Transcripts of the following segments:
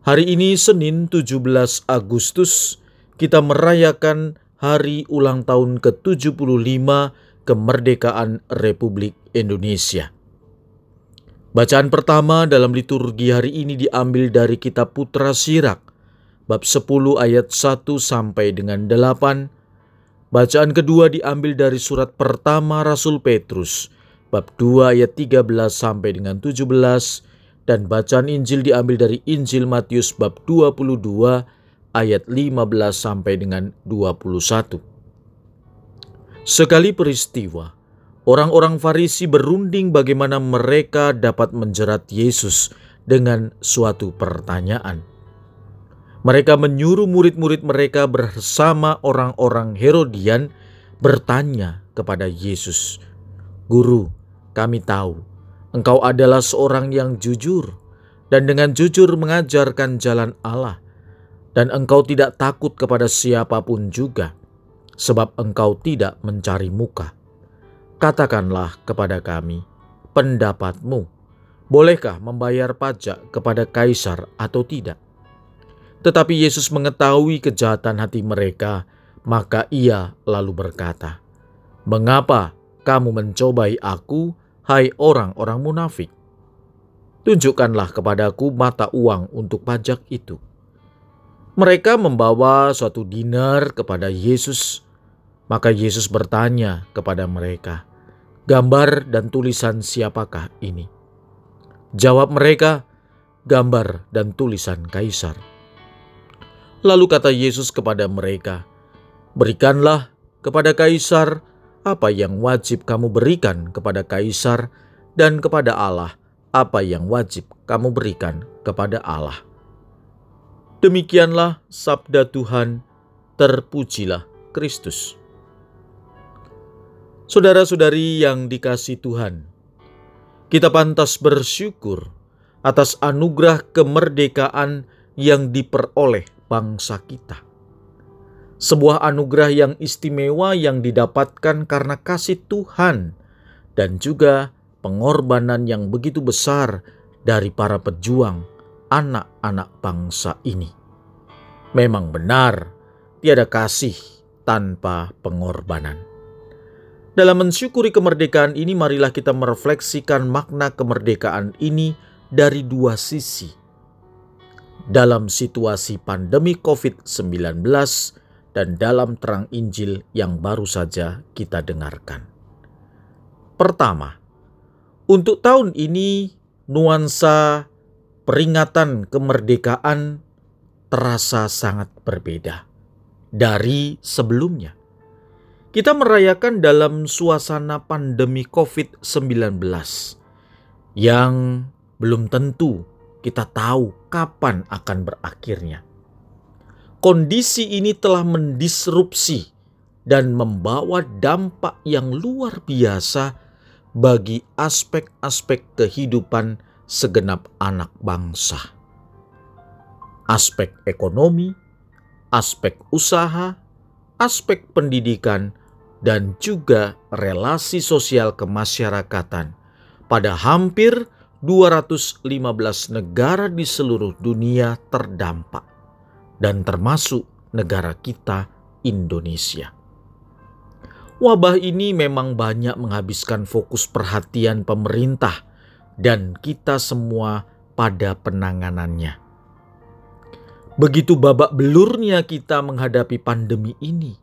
Hari ini Senin 17 Agustus kita merayakan hari ulang tahun ke-75 kemerdekaan Republik Indonesia. Bacaan pertama dalam liturgi hari ini diambil dari kitab Putra Sirak bab 10 ayat 1 sampai dengan 8. Bacaan kedua diambil dari surat pertama Rasul Petrus bab 2 ayat 13 sampai dengan 17 dan bacaan Injil diambil dari Injil Matius bab 22 ayat 15 sampai dengan 21. Sekali peristiwa, orang-orang Farisi berunding bagaimana mereka dapat menjerat Yesus dengan suatu pertanyaan. Mereka menyuruh murid-murid mereka bersama orang-orang Herodian bertanya kepada Yesus, "Guru, kami tahu Engkau adalah seorang yang jujur dan dengan jujur mengajarkan jalan Allah, dan engkau tidak takut kepada siapa pun juga, sebab engkau tidak mencari muka. Katakanlah kepada kami pendapatmu, bolehkah membayar pajak kepada kaisar atau tidak? Tetapi Yesus mengetahui kejahatan hati mereka, maka ia lalu berkata, "Mengapa kamu mencobai Aku?" Hai orang-orang munafik, tunjukkanlah kepadaku mata uang untuk pajak itu. Mereka membawa suatu dinar kepada Yesus, maka Yesus bertanya kepada mereka, "Gambar dan tulisan siapakah ini?" Jawab mereka, "Gambar dan tulisan kaisar." Lalu kata Yesus kepada mereka, "Berikanlah kepada kaisar apa yang wajib kamu berikan kepada kaisar, dan kepada Allah apa yang wajib kamu berikan kepada Allah. Demikianlah sabda Tuhan, terpujilah Kristus. Saudara-saudari yang dikasih Tuhan, kita pantas bersyukur atas anugerah kemerdekaan yang diperoleh bangsa kita sebuah anugerah yang istimewa yang didapatkan karena kasih Tuhan dan juga pengorbanan yang begitu besar dari para pejuang anak-anak bangsa ini. Memang benar, tiada kasih tanpa pengorbanan. Dalam mensyukuri kemerdekaan ini, marilah kita merefleksikan makna kemerdekaan ini dari dua sisi. Dalam situasi pandemi COVID-19, dan dalam terang Injil yang baru saja kita dengarkan. Pertama, untuk tahun ini nuansa peringatan kemerdekaan terasa sangat berbeda dari sebelumnya. Kita merayakan dalam suasana pandemi COVID-19 yang belum tentu kita tahu kapan akan berakhirnya kondisi ini telah mendisrupsi dan membawa dampak yang luar biasa bagi aspek-aspek kehidupan segenap anak bangsa. Aspek ekonomi, aspek usaha, aspek pendidikan, dan juga relasi sosial kemasyarakatan pada hampir 215 negara di seluruh dunia terdampak dan termasuk negara kita, Indonesia. Wabah ini memang banyak menghabiskan fokus perhatian pemerintah dan kita semua pada penanganannya. Begitu babak belurnya kita menghadapi pandemi ini,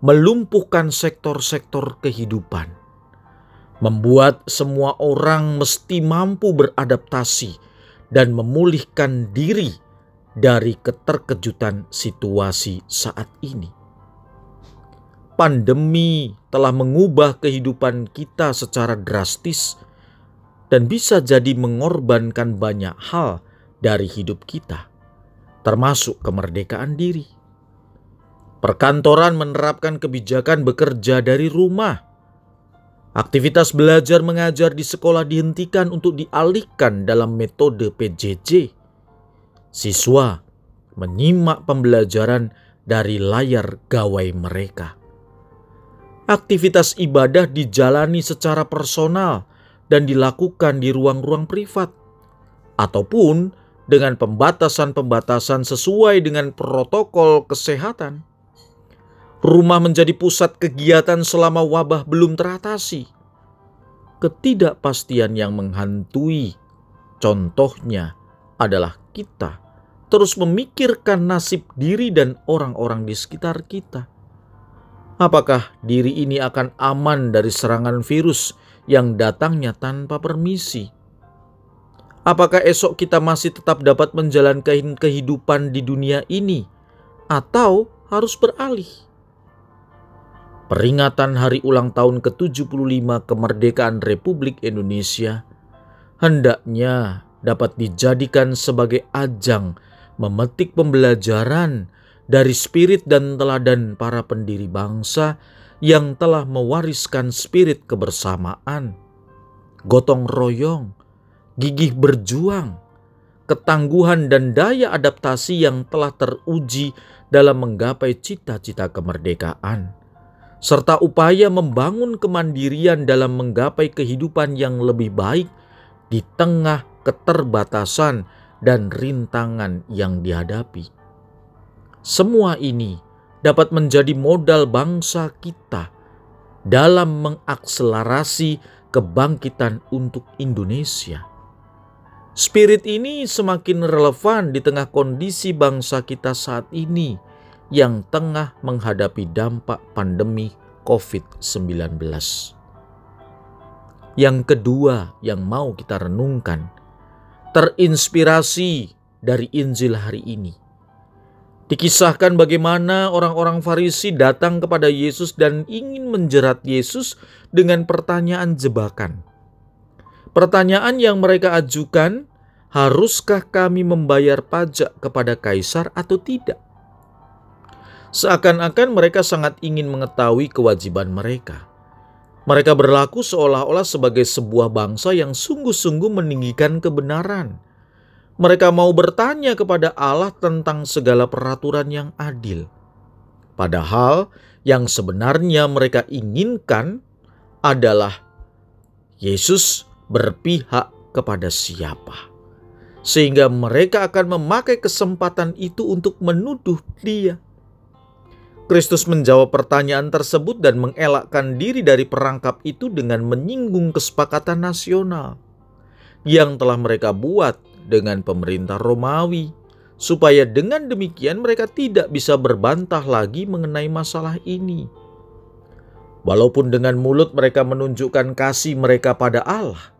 melumpuhkan sektor-sektor kehidupan, membuat semua orang mesti mampu beradaptasi dan memulihkan diri dari keterkejutan situasi saat ini. Pandemi telah mengubah kehidupan kita secara drastis dan bisa jadi mengorbankan banyak hal dari hidup kita, termasuk kemerdekaan diri. Perkantoran menerapkan kebijakan bekerja dari rumah. Aktivitas belajar mengajar di sekolah dihentikan untuk dialihkan dalam metode PJJ. Siswa menyimak pembelajaran dari layar gawai mereka. Aktivitas ibadah dijalani secara personal dan dilakukan di ruang-ruang privat, ataupun dengan pembatasan-pembatasan sesuai dengan protokol kesehatan. Rumah menjadi pusat kegiatan selama wabah belum teratasi. Ketidakpastian yang menghantui, contohnya adalah kita terus memikirkan nasib diri dan orang-orang di sekitar kita. Apakah diri ini akan aman dari serangan virus yang datangnya tanpa permisi? Apakah esok kita masih tetap dapat menjalankan kehidupan di dunia ini, atau harus beralih? Peringatan hari ulang tahun ke-75 kemerdekaan Republik Indonesia hendaknya dapat dijadikan sebagai ajang memetik pembelajaran dari spirit dan teladan para pendiri bangsa yang telah mewariskan spirit kebersamaan, gotong royong, gigih berjuang, ketangguhan dan daya adaptasi yang telah teruji dalam menggapai cita-cita kemerdekaan, serta upaya membangun kemandirian dalam menggapai kehidupan yang lebih baik di tengah keterbatasan dan rintangan yang dihadapi. Semua ini dapat menjadi modal bangsa kita dalam mengakselerasi kebangkitan untuk Indonesia. Spirit ini semakin relevan di tengah kondisi bangsa kita saat ini yang tengah menghadapi dampak pandemi COVID-19. Yang kedua yang mau kita renungkan, terinspirasi dari Injil hari ini. Dikisahkan bagaimana orang-orang Farisi datang kepada Yesus dan ingin menjerat Yesus dengan pertanyaan jebakan. Pertanyaan yang mereka ajukan, haruskah kami membayar pajak kepada kaisar atau tidak? Seakan-akan mereka sangat ingin mengetahui kewajiban mereka. Mereka berlaku seolah-olah sebagai sebuah bangsa yang sungguh-sungguh meninggikan kebenaran. Mereka mau bertanya kepada Allah tentang segala peraturan yang adil. Padahal yang sebenarnya mereka inginkan adalah Yesus berpihak kepada siapa, sehingga mereka akan memakai kesempatan itu untuk menuduh Dia. Kristus menjawab pertanyaan tersebut dan mengelakkan diri dari perangkap itu dengan menyinggung kesepakatan nasional yang telah mereka buat dengan pemerintah Romawi, supaya dengan demikian mereka tidak bisa berbantah lagi mengenai masalah ini. Walaupun dengan mulut mereka menunjukkan kasih mereka pada Allah,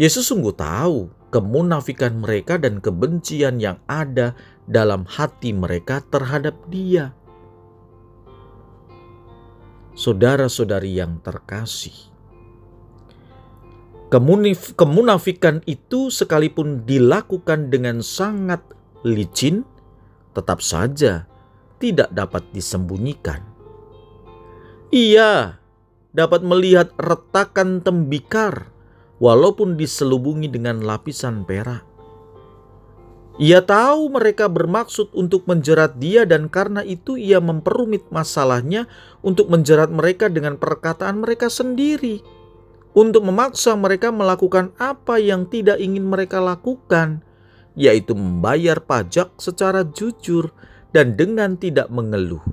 Yesus sungguh tahu kemunafikan mereka dan kebencian yang ada dalam hati mereka terhadap Dia. Saudara-saudari yang terkasih, kemunif, kemunafikan itu sekalipun dilakukan dengan sangat licin, tetap saja tidak dapat disembunyikan. Ia dapat melihat retakan tembikar walaupun diselubungi dengan lapisan perak. Ia tahu mereka bermaksud untuk menjerat dia dan karena itu ia memperumit masalahnya untuk menjerat mereka dengan perkataan mereka sendiri. Untuk memaksa mereka melakukan apa yang tidak ingin mereka lakukan, yaitu membayar pajak secara jujur dan dengan tidak mengeluh.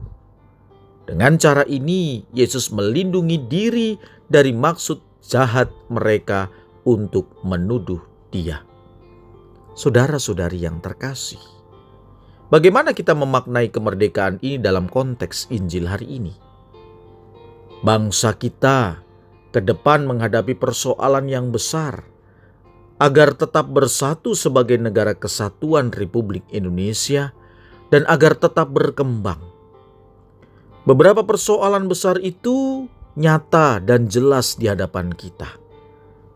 Dengan cara ini, Yesus melindungi diri dari maksud jahat mereka untuk menuduh Dia saudara-saudari yang terkasih. Bagaimana kita memaknai kemerdekaan ini dalam konteks Injil hari ini? Bangsa kita ke depan menghadapi persoalan yang besar agar tetap bersatu sebagai negara kesatuan Republik Indonesia dan agar tetap berkembang. Beberapa persoalan besar itu nyata dan jelas di hadapan kita.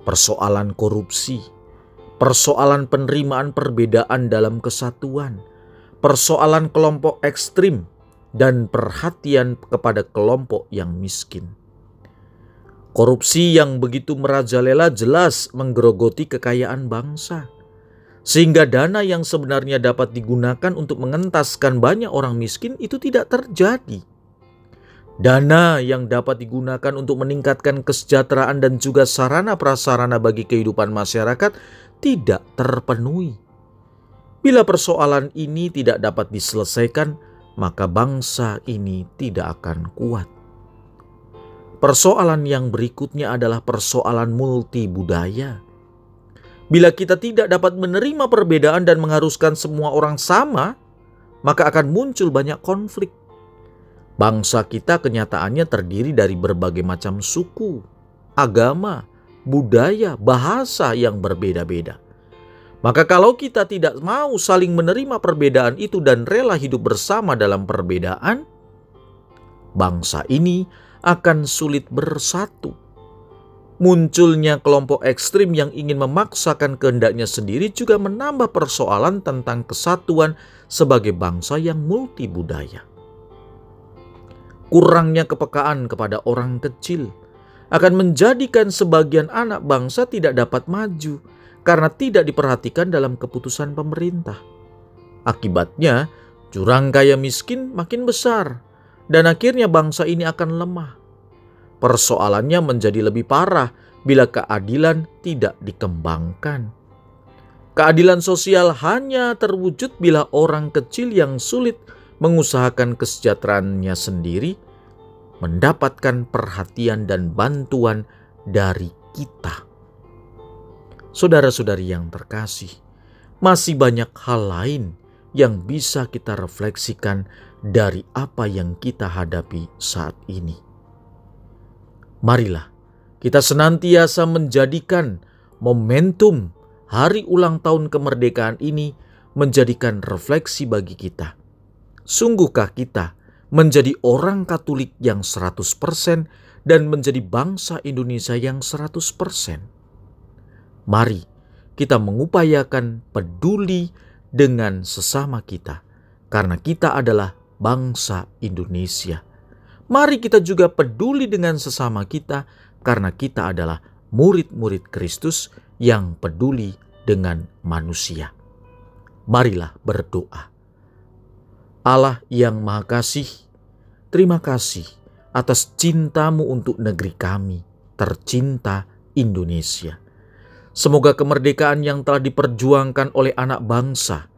Persoalan korupsi, persoalan penerimaan perbedaan dalam kesatuan, persoalan kelompok ekstrim, dan perhatian kepada kelompok yang miskin. Korupsi yang begitu merajalela jelas menggerogoti kekayaan bangsa, sehingga dana yang sebenarnya dapat digunakan untuk mengentaskan banyak orang miskin itu tidak terjadi. Dana yang dapat digunakan untuk meningkatkan kesejahteraan dan juga sarana prasarana bagi kehidupan masyarakat tidak terpenuhi. Bila persoalan ini tidak dapat diselesaikan, maka bangsa ini tidak akan kuat. Persoalan yang berikutnya adalah persoalan multi budaya. Bila kita tidak dapat menerima perbedaan dan mengharuskan semua orang sama, maka akan muncul banyak konflik. Bangsa kita kenyataannya terdiri dari berbagai macam suku, agama, budaya, bahasa yang berbeda-beda. Maka, kalau kita tidak mau saling menerima perbedaan itu dan rela hidup bersama dalam perbedaan, bangsa ini akan sulit bersatu. Munculnya kelompok ekstrim yang ingin memaksakan kehendaknya sendiri juga menambah persoalan tentang kesatuan sebagai bangsa yang multi budaya. Kurangnya kepekaan kepada orang kecil akan menjadikan sebagian anak bangsa tidak dapat maju karena tidak diperhatikan dalam keputusan pemerintah. Akibatnya, jurang kaya miskin makin besar dan akhirnya bangsa ini akan lemah. Persoalannya menjadi lebih parah bila keadilan tidak dikembangkan. Keadilan sosial hanya terwujud bila orang kecil yang sulit mengusahakan kesejahteraannya sendiri mendapatkan perhatian dan bantuan dari kita. Saudara-saudari yang terkasih, masih banyak hal lain yang bisa kita refleksikan dari apa yang kita hadapi saat ini. Marilah kita senantiasa menjadikan momentum hari ulang tahun kemerdekaan ini menjadikan refleksi bagi kita. Sungguhkah kita menjadi orang Katolik yang 100% dan menjadi bangsa Indonesia yang 100%? Mari kita mengupayakan peduli dengan sesama kita karena kita adalah bangsa Indonesia. Mari kita juga peduli dengan sesama kita karena kita adalah murid-murid Kristus yang peduli dengan manusia. Marilah berdoa. Allah yang Maha Kasih, terima kasih atas cintamu untuk negeri kami, tercinta Indonesia. Semoga kemerdekaan yang telah diperjuangkan oleh anak bangsa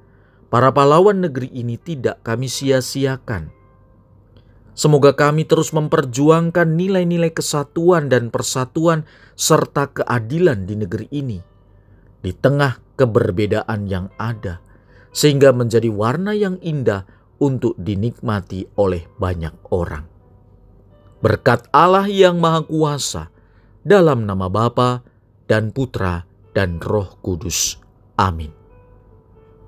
para pahlawan negeri ini tidak kami sia-siakan. Semoga kami terus memperjuangkan nilai-nilai kesatuan dan persatuan serta keadilan di negeri ini di tengah keberbedaan yang ada sehingga menjadi warna yang indah untuk dinikmati oleh banyak orang. Berkat Allah yang Maha Kuasa dalam nama Bapa dan Putra dan Roh Kudus. Amin.